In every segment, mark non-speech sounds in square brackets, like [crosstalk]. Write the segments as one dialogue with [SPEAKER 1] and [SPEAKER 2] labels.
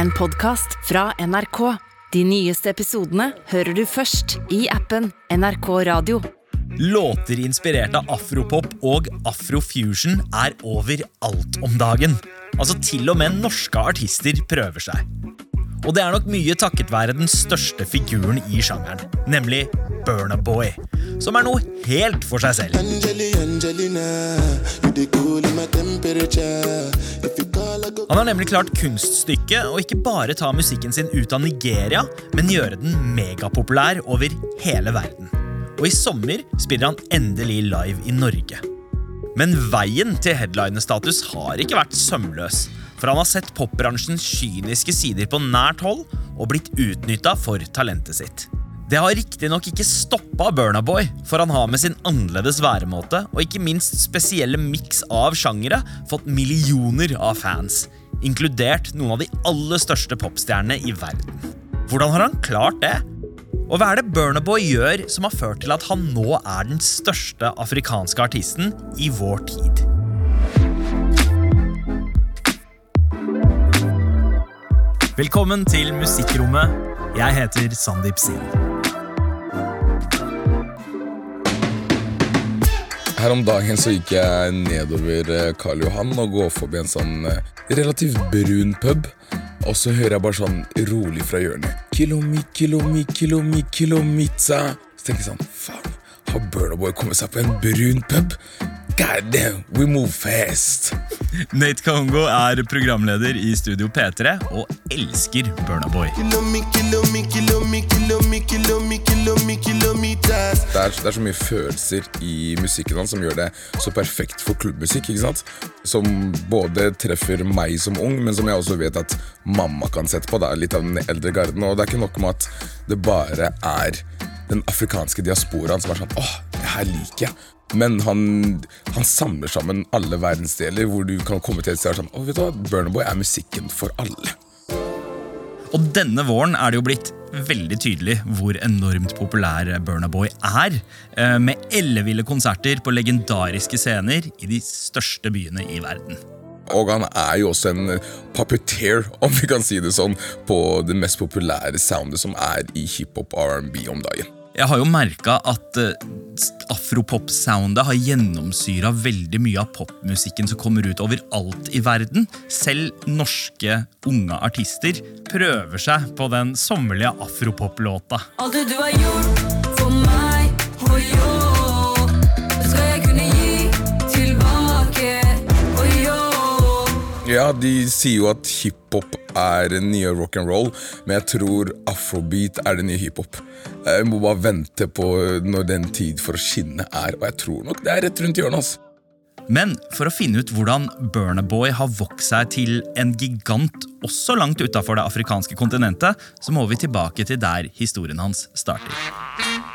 [SPEAKER 1] en podkast fra NRK. De nyeste episodene hører du først i appen NRK Radio.
[SPEAKER 2] Låter inspirert av afropop og afrofusion er overalt om dagen. Altså Til og med norske artister prøver seg. Og det er nok mye takket være den største figuren i sjangeren, nemlig Burna Boy, som er noe helt for seg selv.
[SPEAKER 3] Angeli, Angelina, you
[SPEAKER 2] Han har nemlig klart kunststykket å ikke bare ta musikken sin ut av Nigeria, men gjøre den megapopulær over hele verden. Og i sommer spiller han endelig live i Norge. Men veien til headlinestatus har ikke vært sømløs, for han har sett popbransjens kyniske sider på nært hold og blitt utnytta for talentet sitt. Det har riktignok ikke stoppa Burnaboy, for han har med sin annerledes væremåte og ikke minst spesielle miks av sjangere fått millioner av fans, inkludert noen av de aller største popstjernene i verden. Hvordan har han klart det? Og hva er det Burnaboy gjør som har ført til at han nå er den største afrikanske artisten i vår tid? Velkommen til Musikkrommet. Jeg heter Sandeep Singh.
[SPEAKER 4] Her om dagen så gikk jeg nedover eh, Karl Johan og går forbi en sånn eh, relativt brun pub. Og så hører jeg bare sånn rolig fra hjørnet. Kilomi, kilomi, kilomi, kilomitsa. Så tenker jeg sånn, faen, har Burnaboy kommet seg på en brun pub? God damn, we move fast.
[SPEAKER 2] Nate Kongo er programleder i Studio P3 og elsker Burna Boy.
[SPEAKER 4] Det er, det er så mye følelser i musikken hans som gjør det så perfekt for klubbmusikk. ikke sant? Som både treffer meg som ung, men som jeg også vet at mamma kan sette på. Det er litt av den eldre garden. Og det er ikke nok med at det bare er den afrikanske diasporaen som er sånn åh, det her liker jeg. Men han, han samler sammen alle verdensdeler hvor du kan komme til et sted og sånn, åh, vet du hva, Burnaboy er musikken for alle.
[SPEAKER 2] Og denne våren er det jo blitt veldig tydelig hvor enormt populær Burnaboy er. eh, Med elleville konserter på legendariske scener i de største byene i verden.
[SPEAKER 4] Og han er jo også en puppeteer, om vi kan si det sånn, på det mest populære soundet som er i hiphop R&B om dagen.
[SPEAKER 2] Jeg har jo merka at eh, afropop-soundet har gjennomsyra veldig mye av popmusikken som kommer ut overalt i verden. Selv norske unge artister prøver seg på den sommerlige afropop-låta.
[SPEAKER 5] Alt det du har gjort for meg, og yo
[SPEAKER 4] Ja, de sier jo at hiphop er den nye rock'n'roll, men jeg tror afrobeat er den nye hiphop. Jeg må bare vente på når den tid for å skinne er, og jeg tror nok det er rett rundt hjørnet. Altså.
[SPEAKER 2] Men for å finne ut hvordan Burnaboy har vokst seg til en gigant også langt utafor det afrikanske kontinentet, så må vi tilbake til der historien hans starter.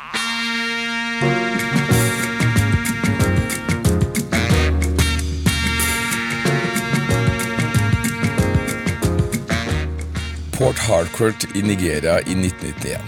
[SPEAKER 4] Port Harcourt i Nigeria i 1991.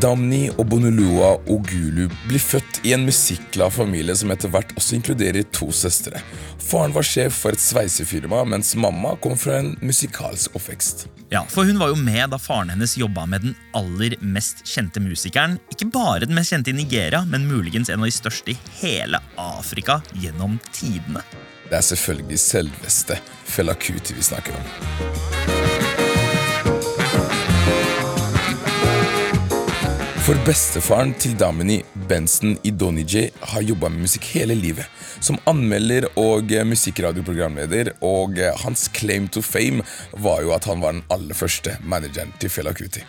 [SPEAKER 4] Damni og Bonulua Ogulu blir født i en musikkglad familie som etter hvert også inkluderer to søstre. Faren var sjef for et sveisefirma, mens mamma kom fra en musikalsk oppvekst.
[SPEAKER 2] Ja, For hun var jo med da faren hennes jobba med den aller mest kjente musikeren. Ikke bare den mest kjente i Nigeria, men muligens en av de største i hele Afrika gjennom tidene.
[SPEAKER 4] Det er selvfølgelig selveste Fela Kuti vi snakker om. For bestefaren til Damini, Benson Idonije, har jobba med musikk hele livet. Som anmelder og eh, musikkradioprogramleder, og eh, hans claim to fame var jo at han var den aller første manageren til Fela Kuti.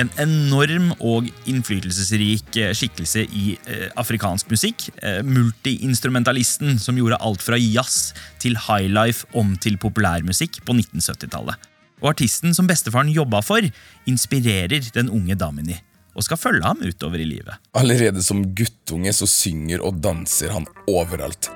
[SPEAKER 2] En enorm og innflytelsesrik eh, skikkelse i eh, afrikansk musikk. Eh, multiinstrumentalisten som gjorde alt fra jazz til highlife om til populærmusikk på 1970-tallet. Og artisten som bestefaren jobba for, inspirerer den unge Damini. Og skal følge ham utover i livet.
[SPEAKER 4] Allerede som guttunge så synger og danser han overalt.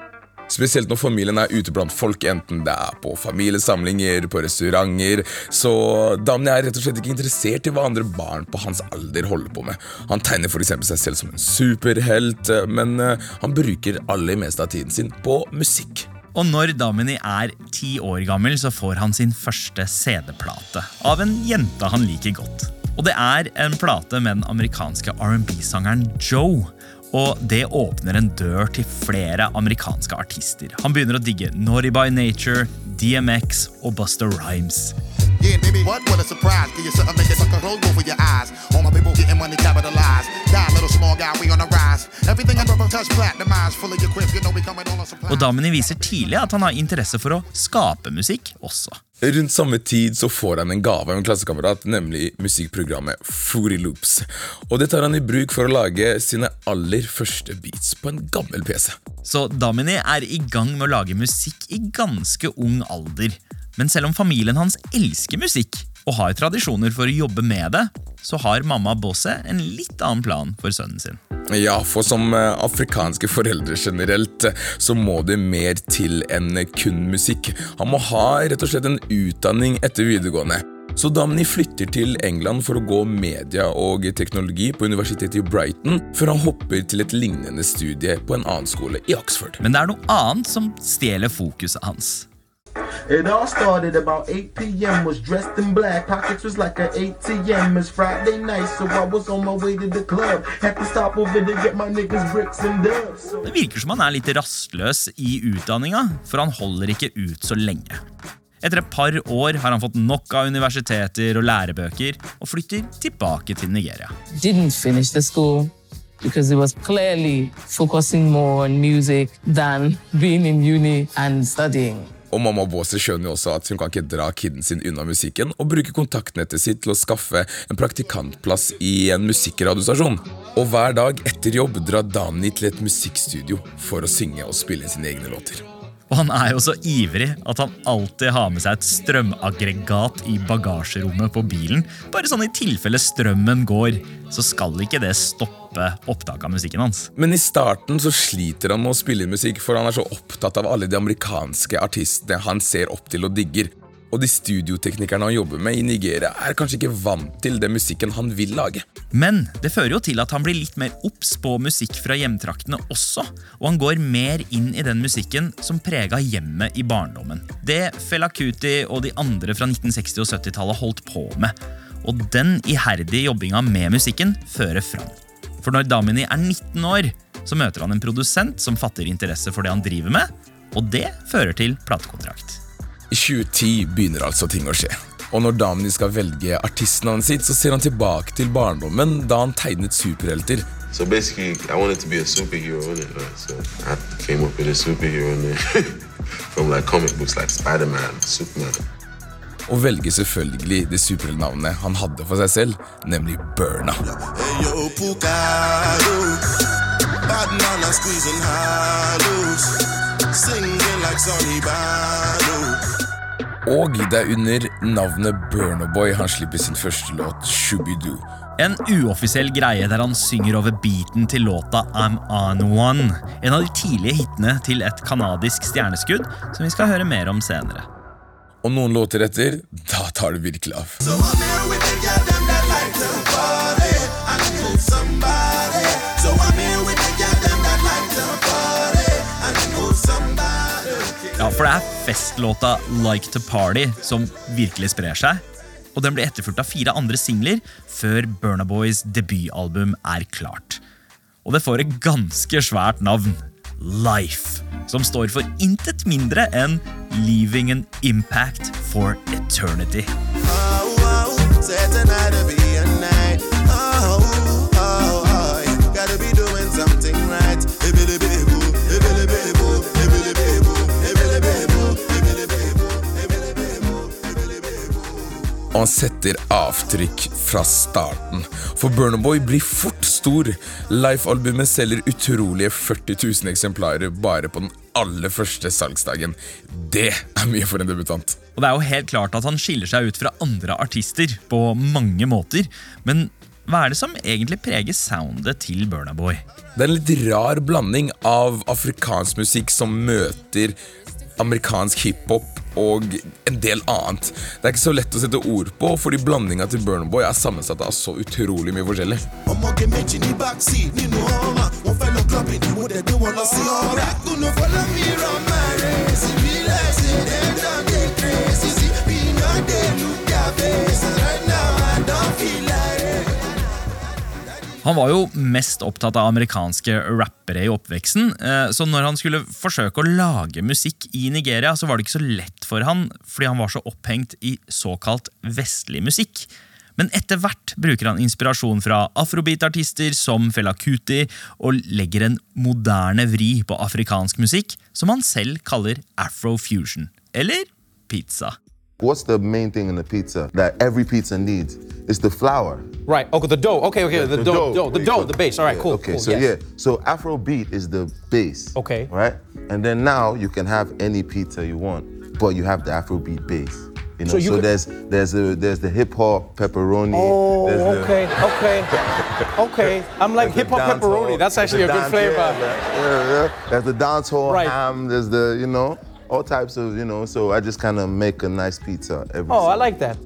[SPEAKER 4] Spesielt når familien er ute blant folk, enten det er på familiesamlinger, på restauranter. Så Damni er rett og slett ikke interessert i hva andre barn på hans alder holder på med. Han tegner eksempel seg selv som en superhelt, men eh, han bruker aller meste av tiden sin på musikk.
[SPEAKER 2] Og når Damini er ti år gammel, så får han sin første CD-plate av en jente han liker godt. Og det er en plate med den amerikanske R&B-sangeren Joe. Og det åpner en dør til flere amerikanske artister. Han begynner å digge Naughty by Nature, DMX og Buster Rhymes.
[SPEAKER 6] Yeah, baby, what? What a surprise. Give you something, make it sucker roll over your eyes. All my people getting money capitalized. Die, little small guy, we on the rise. Everything I ever touch platinumized. Full of your quips, you know we coming on a supply.
[SPEAKER 2] Og Damini viser tidlig at han har interesse for å skape musikk også.
[SPEAKER 4] Rundt samme tid så får han en gave av en klassekamerat, nemlig musikkprogrammet Fruity Loops. Og det tar han i bruk for å lage sine aller første beats på en gammel PC.
[SPEAKER 2] Så Damini er i gang med å lage musikk i ganske ung alder. Men selv om familien hans elsker musikk og har tradisjoner for å jobbe med det, så har mamma Bosse en litt annen plan for sønnen sin.
[SPEAKER 4] Ja, for som eh, afrikanske foreldre generelt, så må det mer til enn kun musikk. Han må ha rett og slett en utdanning etter videregående. Så Damini flytter til England for å gå media og teknologi på universitetet i Brighton, før han hopper til et lignende studie på en annen skole i Oxford.
[SPEAKER 2] Men det er noe annet som stjeler fokuset hans.
[SPEAKER 7] It all started about 8 p.m. Was dressed in black, pockets was like an ATM. It's Friday night, so I was on my way to the club. Had to stop over to get my niggas bricks and dubs.
[SPEAKER 2] Det virker som han er litt rastløs i utdanninga, for han holder ikke ut så lenge. Etter et par år har han fått nok av universiteter og lærebøker og flytter tilbake til Nigeria.
[SPEAKER 8] didn't finish the school because it was clearly focusing more on music than being in uni and studying.
[SPEAKER 4] Og mamma Båse skjønner jo også at hun kan ikke dra kiden sin unna musikken, og bruker kontaktnettet sitt til å skaffe en praktikantplass i en musikkradiostasjon. Og hver dag etter jobb drar Dani til et musikkstudio for å synge og spille sine egne låter.
[SPEAKER 2] Og han er jo så ivrig at han alltid har med seg et strømaggregat i bagasjerommet på bilen. Bare sånn i tilfelle strømmen går, så skal ikke det stoppe opptaket av musikken hans.
[SPEAKER 4] Men i starten så sliter han med å spille musikk, for han er så opptatt av alle de amerikanske artistene han ser opp til og digger. Og de studioteknikerne han jobber med i Nigeria, er kanskje ikke vant til den musikken han vil lage.
[SPEAKER 2] Men det fører jo til at han blir litt mer obs på musikk fra hjemtraktene også, og han går mer inn i den musikken som prega hjemmet i barndommen. Det Fela Kuti og de andre fra 1960- og 70-tallet holdt på med. Og den iherdige jobbinga med musikken fører fram. For når Damini er 19 år, så møter han en produsent som fatter interesse for det han driver med, og det fører til platekontrakt.
[SPEAKER 4] I 2010 begynner altså ting å skje. Og når Damini skal velge artistnavnet sitt, så ser han tilbake til barndommen da han tegnet superhelter.
[SPEAKER 3] So basically, I wanted to be a superhero in it, right? So I came up with a superhero name [laughs] from like comic books like Spider-Man, Superman.
[SPEAKER 4] Og velger selvfølgelig det superheltnavnet han hadde for seg selv, nemlig Burna.
[SPEAKER 3] Hey yo, Pukado. Singing like Sonny.
[SPEAKER 4] Og det er under navnet Burnaboy han slipper sin første låt, Shubidoo.
[SPEAKER 2] En uoffisiell greie der han synger over beaten til låta I'm On One. En av de tidlige hitene til et kanadisk stjerneskudd som vi skal høre mer om senere.
[SPEAKER 4] Og noen låter etter, da tar det virkelig av.
[SPEAKER 3] So I'm here with
[SPEAKER 2] Ja, For det er festlåta Like To Party som virkelig sprer seg. Og den blir etterfulgt av fire andre singler før Burna Boys debutalbum er klart. Og det får et ganske svært navn. Life. Som står for intet mindre enn Leaving an Impact for Eternity.
[SPEAKER 3] Oh, oh,
[SPEAKER 4] Og han setter avtrykk fra starten. For Burnaboy blir fort stor. Life-albumet selger utrolige 40 000 eksemplarer bare på den aller første salgsdagen. Det er mye for en debutant.
[SPEAKER 2] Og det er jo helt klart at han skiller seg ut fra andre artister på mange måter. Men hva er det som egentlig preger soundet til Burnaboy?
[SPEAKER 4] Det er en litt rar blanding av afrikansk musikk som møter amerikansk hiphop og en del annet. Det er ikke så lett å sette ord på, fordi blandinga til Burnerboy er sammensatt av så utrolig mye forskjellig.
[SPEAKER 3] Crazy, be not there, look at face, right now I don't feel like
[SPEAKER 2] han var jo mest opptatt av amerikanske rappere i oppveksten, eh, så når han skulle forsøke å lage musikk i Nigeria, så var det ikke så lett for han, fordi han var så opphengt i såkalt vestlig musikk. Men etter hvert bruker han inspirasjon fra afrobeat-artister som Fela Kuti, og legger en moderne vri på afrikansk musikk, som han selv kaller afrofusion, eller pizza.
[SPEAKER 9] What's the main thing in the pizza that every pizza needs? It's the flour.
[SPEAKER 10] Right. Okay, the dough. Okay, okay, the, dough, dough, the dough, the base. All right,
[SPEAKER 9] Yeah,
[SPEAKER 10] cool.
[SPEAKER 9] Okay,
[SPEAKER 10] cool,
[SPEAKER 9] so
[SPEAKER 10] yes.
[SPEAKER 9] yeah, so Afrobeat is the base.
[SPEAKER 10] Okay.
[SPEAKER 9] Right, and then now you can have any pizza you want, but you have the Afrobeat base. You know,
[SPEAKER 10] So
[SPEAKER 9] so,
[SPEAKER 10] you could-
[SPEAKER 9] there's there's a there's the hip hop pepperoni.
[SPEAKER 10] Oh,
[SPEAKER 9] there's the-
[SPEAKER 10] okay, okay, okay. [laughs] I'm like hip hop
[SPEAKER 9] the
[SPEAKER 10] pepperoni. That's actually a
[SPEAKER 9] the
[SPEAKER 10] good flavor.
[SPEAKER 9] Yeah, yeah, yeah. There's the dancehall
[SPEAKER 10] Right.
[SPEAKER 9] ham. There's the you know all types of you know. So I just kind of make a nice pizza every.
[SPEAKER 10] Oh, I like that.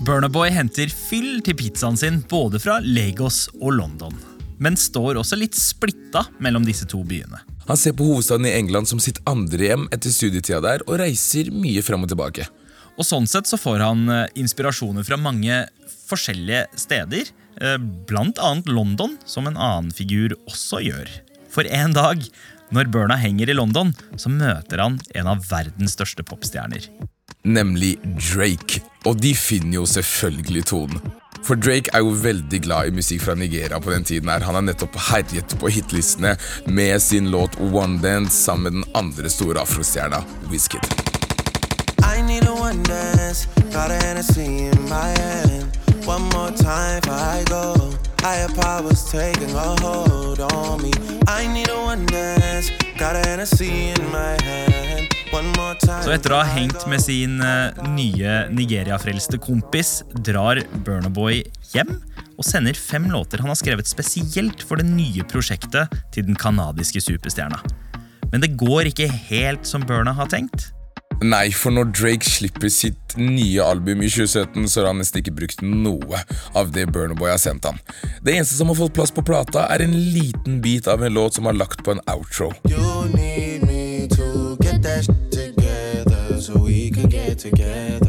[SPEAKER 2] Burnaboy henter fyll til pizzaen sin både fra Lagos og London, men står også litt splitta mellom disse to byene.
[SPEAKER 4] Han ser på hovedstaden i England som sitt andre hjem etter studietida der, og reiser mye fram og tilbake.
[SPEAKER 2] Og sånn sett så får han eh, inspirasjoner fra mange forskjellige steder, eh, blant annet London, som en annen figur også gjør. For en dag, når Burna henger i London, så møter han en av verdens største popstjerner.
[SPEAKER 4] Nemlig Drake. Og de finner jo selvfølgelig tonen. For Drake er jo veldig glad i musikk fra Nigeria på den tiden. her. Han har nettopp herjet på hitlistene med sin låt One Dance sammen med den andre store afrostjerna Wizkid.
[SPEAKER 3] Got a Hennessy in my hand. One more time before I go. Higher powers taking a hold on me. I need a one dance, got a Hennessy in my hand.
[SPEAKER 2] Så etter å ha hengt med sin eh, nye Nigeria-frelste kompis, drar Burnaboy hjem og sender fem låter han har skrevet spesielt for det nye prosjektet til den kanadiske superstjerna. Men det går ikke helt som Burna har tenkt.
[SPEAKER 4] Nei, for når Drake slipper sitt nye album i 2017, så har han nesten ikke brukt noe av det Burnerboy har sendt ham. Det eneste som har fått plass på plata, er en liten bit av en låt som har lagt på en outro.
[SPEAKER 3] You need me to get that together so we can get together.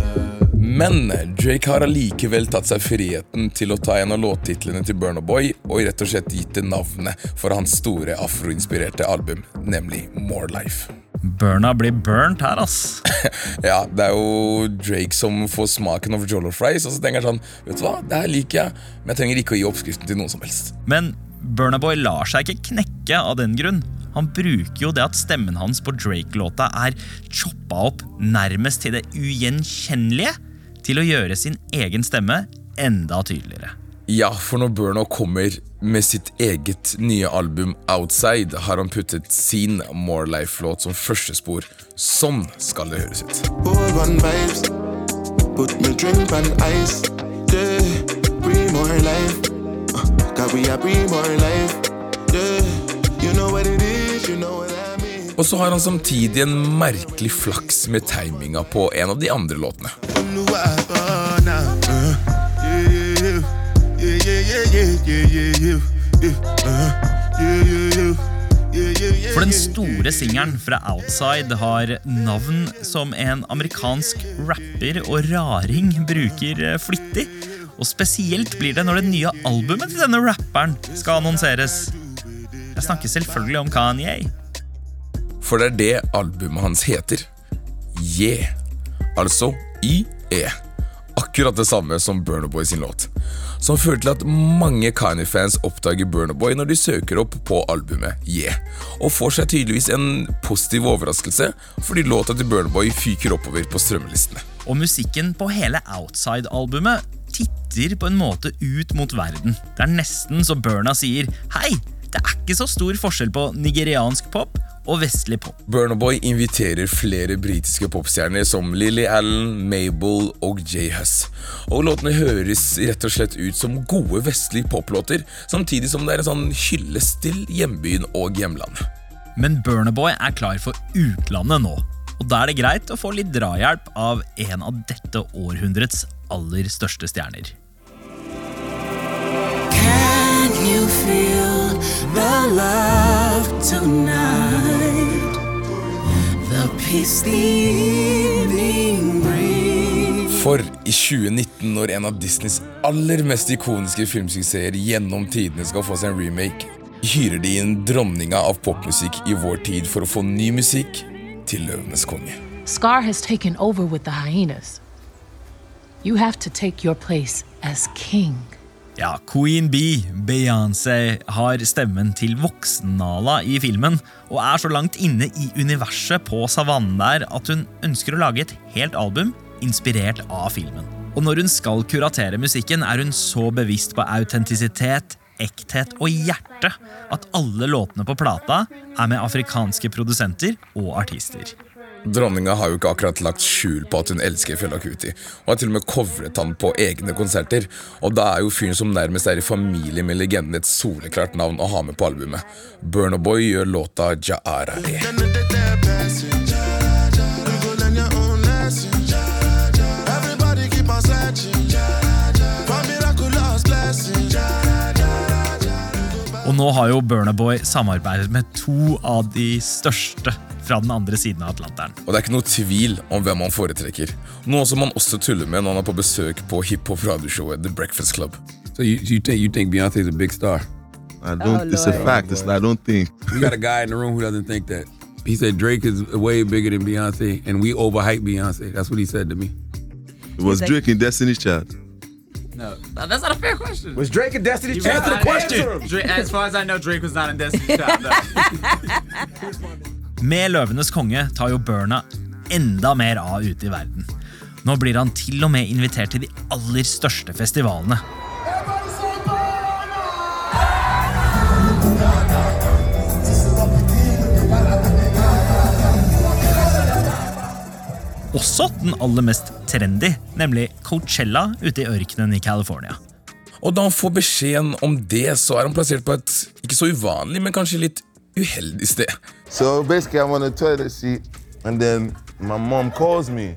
[SPEAKER 4] Men Drake har allikevel tatt seg friheten til å ta en av låttitlene til Burnoboy og rett og slett gitt det navnet for hans store afroinspirerte album, nemlig More Life.
[SPEAKER 2] Burna blir burnt her, ass. [laughs]
[SPEAKER 4] Ja, det er jo Drake som får smaken av jollof fries, og så tenker han sånn Vet du hva, det her liker jeg, men jeg trenger ikke å gi oppskriften til noen som helst.
[SPEAKER 2] Men Burnaboy lar seg ikke knekke av den grunn. Han bruker jo det at stemmen hans på Drake-låta er choppa opp nærmest til det ugjenkjennelige, til å gjøre sin egen stemme enda tydeligere.
[SPEAKER 4] Ja, for når Burno kommer med sitt eget nye album Outside, har han puttet sin More Life-låt som første spor. Sånn skal det høres ut. Og så har han samtidig en merkelig flaks med timinga på en av de andre låtene.
[SPEAKER 3] Yeah, yeah, yeah, yeah, yeah,
[SPEAKER 2] For den store singelen fra Outside har navn som en amerikansk rapper og raring bruker eh, flittig. Og spesielt blir det når det nye albumet til denne rapperen skal annonseres. Jeg snakker selvfølgelig om Kanye.
[SPEAKER 4] For det er det albumet hans heter. Yeah. Altså YE. Akkurat det samme som Burna Boy sin låt. Som fører til at mange Kanye-fans oppdager Burna Boy når de søker opp på albumet Yeah. Og får seg tydeligvis en positiv overraskelse, fordi låta til Burna Boy fyker oppover på strømmelistene.
[SPEAKER 2] Og musikken på hele Outside-albumet titter på en måte ut mot verden. Det er nesten så Burna sier Hei, det er ikke så stor forskjell på nigeriansk pop og vestlig pop.
[SPEAKER 4] Burna Boy inviterer flere britiske popstjerner som Lily Allen, Mabel og Jay Huss. Og låtene høres rett og slett ut som gode vestlige poplåter, samtidig som det er en sånn hyllest til hjembyen og hjemlandet.
[SPEAKER 2] Men Burnaboy er klar for utlandet nå. Og da er det greit å få litt drahjelp av en av dette århundrets aller største stjerner.
[SPEAKER 3] Can you feel the love tonight? The
[SPEAKER 5] peace the evening brings.
[SPEAKER 4] For i 2019, når en av Disneys aller mest ikoniske filmsuksesser gjennom tidene skal få seg en remake, hyrer de inn dronninga av popmusikk i vår tid for å få ny musikk til Løvenes konge.
[SPEAKER 11] Scar has taken over with the hyenas. You have to take your place as king.
[SPEAKER 2] Ja, Queen Bee, Beyoncé, har stemmen til Voksen-Nala i filmen, og er så langt inne i universet på savannen der at hun ønsker å lage et helt album inspirert av filmen. Og når hun skal kuratere musikken, er hun så bevisst på autentisitet, ekthet og hjerte at alle låtene på plata er med afrikanske produsenter og artister.
[SPEAKER 4] Dronninga har jo ikke akkurat lagt skjul på at hun elsker Fela Kuti, og har til og med covret han på egne konserter. Og da er jo fyren som nærmest er i familie med legenden et soleklart navn å ha med på albumet. Burnaboy gjør låta Jaara E.
[SPEAKER 2] Og nå har jo Burnaboy samarbeidet med to av de største fra den andre siden av Atlanteren.
[SPEAKER 4] Og det er ikke noe tvil om hvem han foretrekker. Noe som han også tuller med når han er på besøk på hiphop-radioshowet The Breakfast Club.
[SPEAKER 12] So you, you think you think Beyonce's a big star?
[SPEAKER 9] I don't. it's a fact. It's, I don't think.
[SPEAKER 12] We got a guy in the room who doesn't think that. He said Drake is way bigger than Beyonce, and we overhype Beyonce. That's what he said to me.
[SPEAKER 9] It was Drake in Destiny's Child.
[SPEAKER 13] No, that's not a fair question.
[SPEAKER 10] Was Drake a Destiny's Child?
[SPEAKER 13] answer the question.
[SPEAKER 10] him.
[SPEAKER 13] Dra- as far as I know, Drake was not in Destiny's Child. No. [laughs]
[SPEAKER 2] Med Løvenes konge tar jo Burna enda mer av ute i verden. Nå blir han til og med invitert til de aller største festivalene. Også den aller mest trendy, nemlig Coachella ute i ørkenen i California.
[SPEAKER 4] Og da han får beskjeden om det, så er han plassert på et ikke så uvanlig, men kanskje litt uheldig sted.
[SPEAKER 9] So basically, I'm on the toilet seat, and then my mom calls me,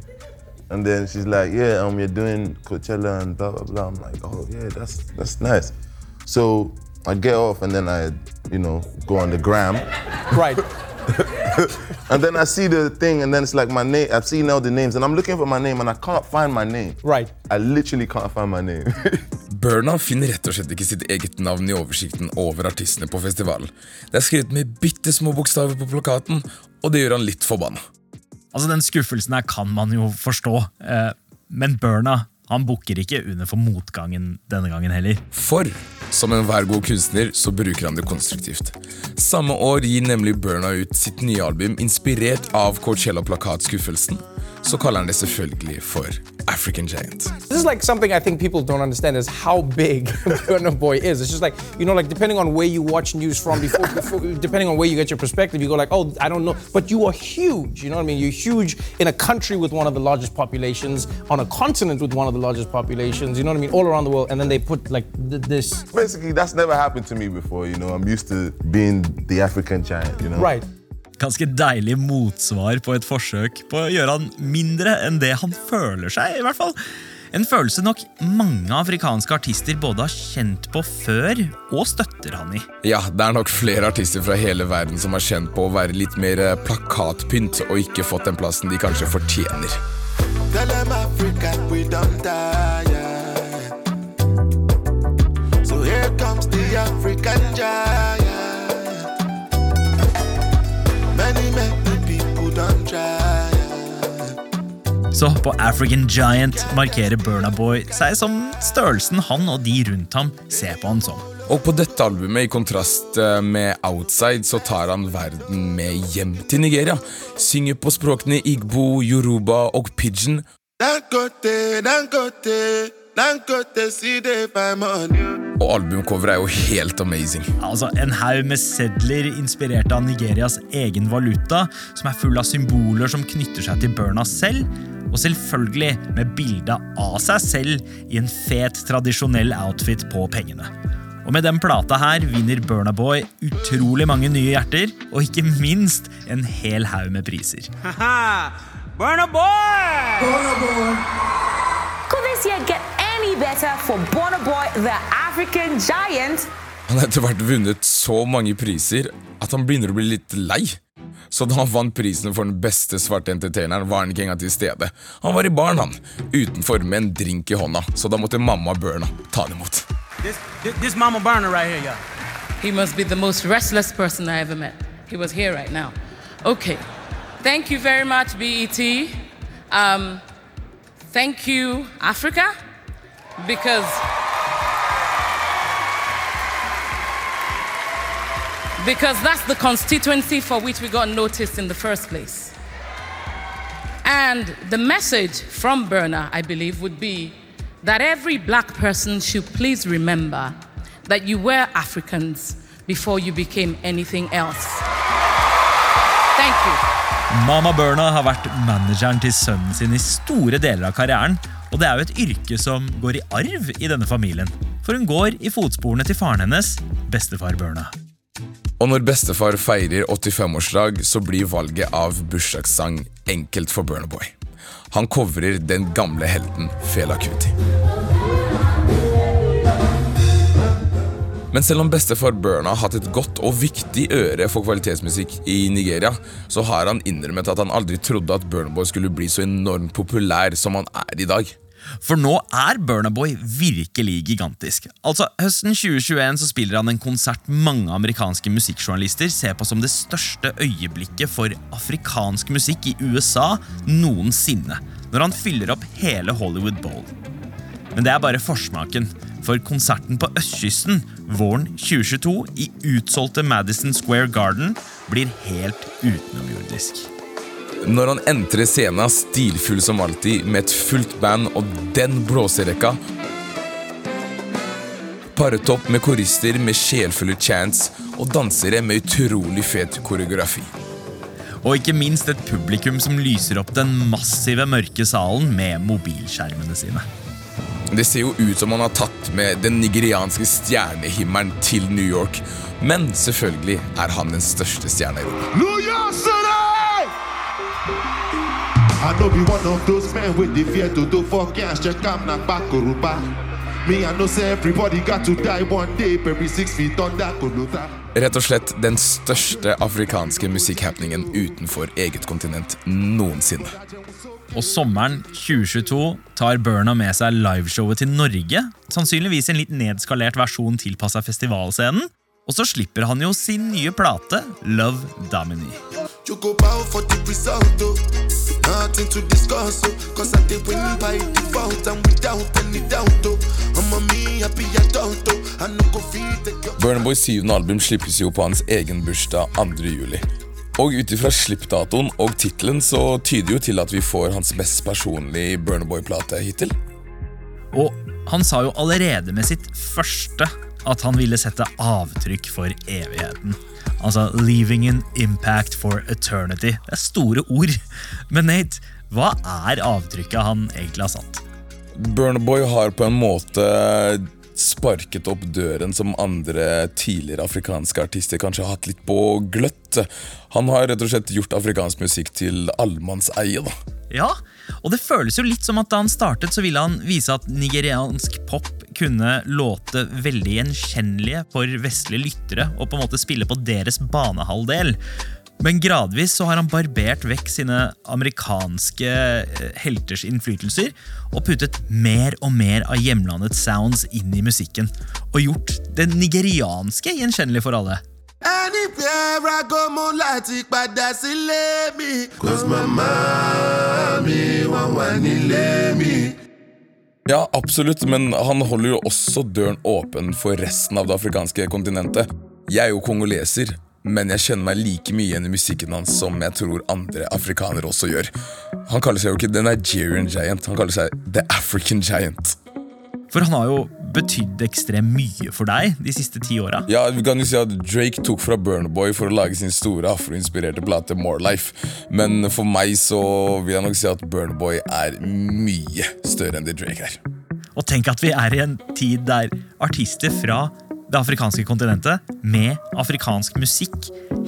[SPEAKER 9] and then she's like, "Yeah, um, you're doing Coachella and blah blah blah." I'm like, "Oh yeah, that's that's nice." So I get off, and then I, you know, go on the gram.
[SPEAKER 10] Right. [laughs]
[SPEAKER 9] and then I see the thing, and then it's like my name. I've seen all the names, and I'm looking for my name, and I can't find my name.
[SPEAKER 10] Right.
[SPEAKER 9] I literally can't find my name. [laughs]
[SPEAKER 4] Burna finner rett og slett ikke sitt eget navn i oversikten over artistene på festivalen. Det er skrevet med bitte små bokstaver på plakaten, og det gjør han litt forbanna.
[SPEAKER 2] Altså, Den skuffelsen her kan man jo forstå, eh, men Burna han bukker ikke under for motgangen denne gangen heller.
[SPEAKER 4] For som enhver god kunstner så bruker han det konstruktivt. Samme år gir nemlig Burna ut sitt nye album inspirert av Coachella-plakatskuffelsen. Så kaller han det selvfølgelig for African Giant.
[SPEAKER 10] This is like something I think people don't understand is how big [laughs] Burna Boy is. It's just like you know, like depending on where you watch news from, before, before, depending on where you get your perspective, you go like, oh, I don't know, but you are huge. You know what I mean? You're huge in a country with one of the largest populations, on a continent with one of the largest populations. You know what I mean? All around the world, and then they put like th- this.
[SPEAKER 9] Basically, that's never happened to me before. You know, I'm used to being the African giant. You know.
[SPEAKER 10] Right.
[SPEAKER 2] Ganske deilig motsvar på et forsøk på å gjøre han mindre enn det han føler seg. i hvert fall. En følelse nok mange afrikanske artister både har kjent på før og støtter han i.
[SPEAKER 4] Ja, det er nok flere artister fra hele verden som har kjent på å være litt mer eh, plakatpynt og ikke fått den plassen de kanskje fortjener.
[SPEAKER 3] Tell them Africa we don't tire. So here comes the African giant.
[SPEAKER 2] Så på African Giant markerer Burna Boy seg som størrelsen han og de rundt ham ser på han som.
[SPEAKER 4] Og på dette albumet, i kontrast eh, med Outside, så tar han verden med hjem til Nigeria. Synger på språkene igbo, yoruba og pidgin.
[SPEAKER 3] Dangote, Dangote,
[SPEAKER 4] Og albumcoveret er jo helt amazing.
[SPEAKER 2] Altså En haug med sedler inspirert av Nigerias egen valuta, som er full av symboler som knytter seg til Burna selv, og selvfølgelig med bilde av seg selv i en fet, tradisjonell outfit på pengene. Og med den plata her vinner Burna Boy utrolig mange nye hjerter, og ikke minst en hel haug med priser.
[SPEAKER 5] Burna Boy! Burna Boy! Could this year get better for Bonoboy, Boy, the African giant?
[SPEAKER 4] Han har etter hvert vunnet så mange priser at han begynner å bli litt lei. Så da han vant prisen for den beste svarte entertaineren, var han ikke engang til stede. Han var i baren, han, utenfor med en drink i hånda, så da måtte mamma Burna ta det imot.
[SPEAKER 14] This, this, this Mama Burner right here, yeah.
[SPEAKER 11] He must be the most restless person I ever met. He was here right now. Okay. Thank you very much, BET. Um, thank you, Africa, because. Because that's the constituency for which we got noticed in the first place. And the message from Burner, I believe, would be that every black person should please remember that you were Africans before you became anything else. Thank you.
[SPEAKER 2] Mama Burna har vært manageren til sin i store deler av karrieren, og det er jo et yrke som går i arv i denne familien. For hun går i fotsporene til faren hennes, bestefar Burna.
[SPEAKER 4] Og når bestefar feirer 85-årsdag, så blir valget av bursdagssang enkelt for Burna Boy. Han covrer den gamle helten Fela Kuti. Men selv om bestefar Burna har hatt et godt og viktig øre for kvalitetsmusikk i Nigeria, så har han innrømmet at han aldri trodde at Burna Boy skulle bli så enormt populær som han er i dag.
[SPEAKER 2] For nå er Burnaboy virkelig gigantisk. Altså, Høsten 2021 så spiller han en konsert mange amerikanske musikkjournalister ser på som det største øyeblikket for afrikansk musikk i USA noensinne, når han fyller opp hele Hollywood Bowl. Men det er bare forsmaken, for konserten på østkysten våren 2022 i utsolgte Madison Square Garden blir helt utenomjordisk.
[SPEAKER 4] Når han entrer scenen stilfull som alltid, med et fullt band og den blåserekka Paret opp med korister med sjelfulle chants og dansere med utrolig fet koreografi.
[SPEAKER 2] Og ikke minst et publikum som lyser opp den massive mørke salen med mobilskjermene sine.
[SPEAKER 4] Det ser jo ut som han har tatt med den nigerianske stjernehimmelen til New York, men selvfølgelig er han den største stjerna i rommet.
[SPEAKER 3] I know be one of those men with the fear to do for cash check I'm not back. Me I know say everybody got to die one day baby six feet under Kolota
[SPEAKER 4] Rett og slett den største afrikanske musikkhappeningen utenfor eget kontinent noensinne.
[SPEAKER 2] Og sommeren 2022 tar Burna med seg liveshowet til Norge. Sannsynligvis en litt nedskalert versjon tilpassa festivalscenen. Og så slipper han jo sin nye plate, Love Domini.
[SPEAKER 3] You go bow for the result oh. Nothing to discuss oh. Cause I did win by default And without any doubt oh. I'm a me happy adult oh. I no go feed the girl
[SPEAKER 4] Burna Boys syvende album slippes jo på hans egen bursdag 2. juli. Og ut ifra slippdatoen og tittelen så tyder jo til at vi får hans mest personlige Burna Boy-plate hittil.
[SPEAKER 2] Og han sa jo allerede med sitt første at han ville sette avtrykk for evigheten. Altså 'leaving an impact for eternity'. Det er store ord. Men Nate, hva er avtrykket han egentlig har satt?
[SPEAKER 4] Burnaboy har på en måte sparket opp døren som andre tidligere afrikanske artister kanskje har hatt litt på gløtt. Han har rett og slett gjort afrikansk musikk til allemannseie.
[SPEAKER 2] Ja, og det føles jo litt som at da han startet, så ville han vise at nigeriansk pop kunne låte veldig gjenkjennelige for vestlige lyttere og på en måte spille på deres banehalvdel. Men gradvis så har han barbert vekk sine amerikanske eh, helters innflytelser og puttet mer og mer av hjemlandets sounds inn i musikken. Og gjort det nigerianske gjenkjennelig for alle.
[SPEAKER 3] Anywhere I go mo láti padà sílé mi Cause mama mi wọ́n wà nílé mi
[SPEAKER 4] Ja, absolutt, men han holder jo også døren åpen for resten av det afrikanske kontinentet. Jeg er jo kongoleser, men jeg kjenner meg like mye igjen i musikken hans som jeg tror andre afrikanere også gjør. Han kaller seg jo ikke The Nigerian Giant, han kaller seg The African Giant.
[SPEAKER 2] For han har jo betydd ekstremt mye for deg de siste ti åra.
[SPEAKER 4] Ja, vi kan jo si at Drake tok fra Burnerboy Boy for å lage sin store afroinspirerte plate More Life. Men for meg så vil jeg nok si at Burnerboy Boy er mye større enn det Drake er.
[SPEAKER 2] Og tenk at vi er i en tid der artister fra det afrikanske kontinentet med afrikansk musikk.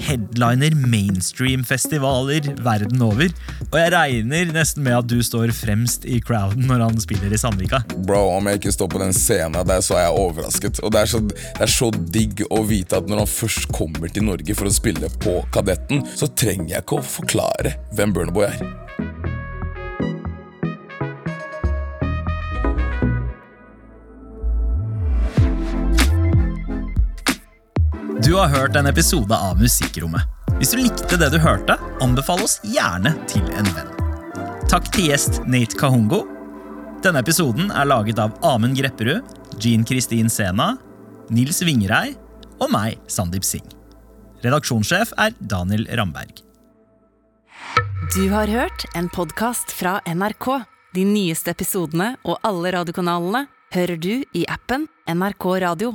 [SPEAKER 2] Headliner mainstream-festivaler verden over. Og jeg regner nesten med at du står fremst i crowden når han spiller i Sandvika.
[SPEAKER 4] Bro, Om jeg ikke står på den scenen der, så er jeg overrasket. Og det er, så, det er så digg å vite at når han først kommer til Norge for å spille på Kadetten, så trenger jeg ikke å forklare hvem Burna er.
[SPEAKER 2] Du har hørt en episode av Musikkrommet. Hvis du likte det du hørte, anbefal oss gjerne til en venn. Takk til gjest Nate Kahungo. Denne episoden er laget av Amund Grepperud, Jean Kristin Sena, Nils Vingrei og meg, Sandeep Singh. Redaksjonssjef er Daniel Ramberg.
[SPEAKER 1] Du har hørt en podkast fra NRK. De nyeste episodene og alle radiokanalene hører du i appen NRK Radio.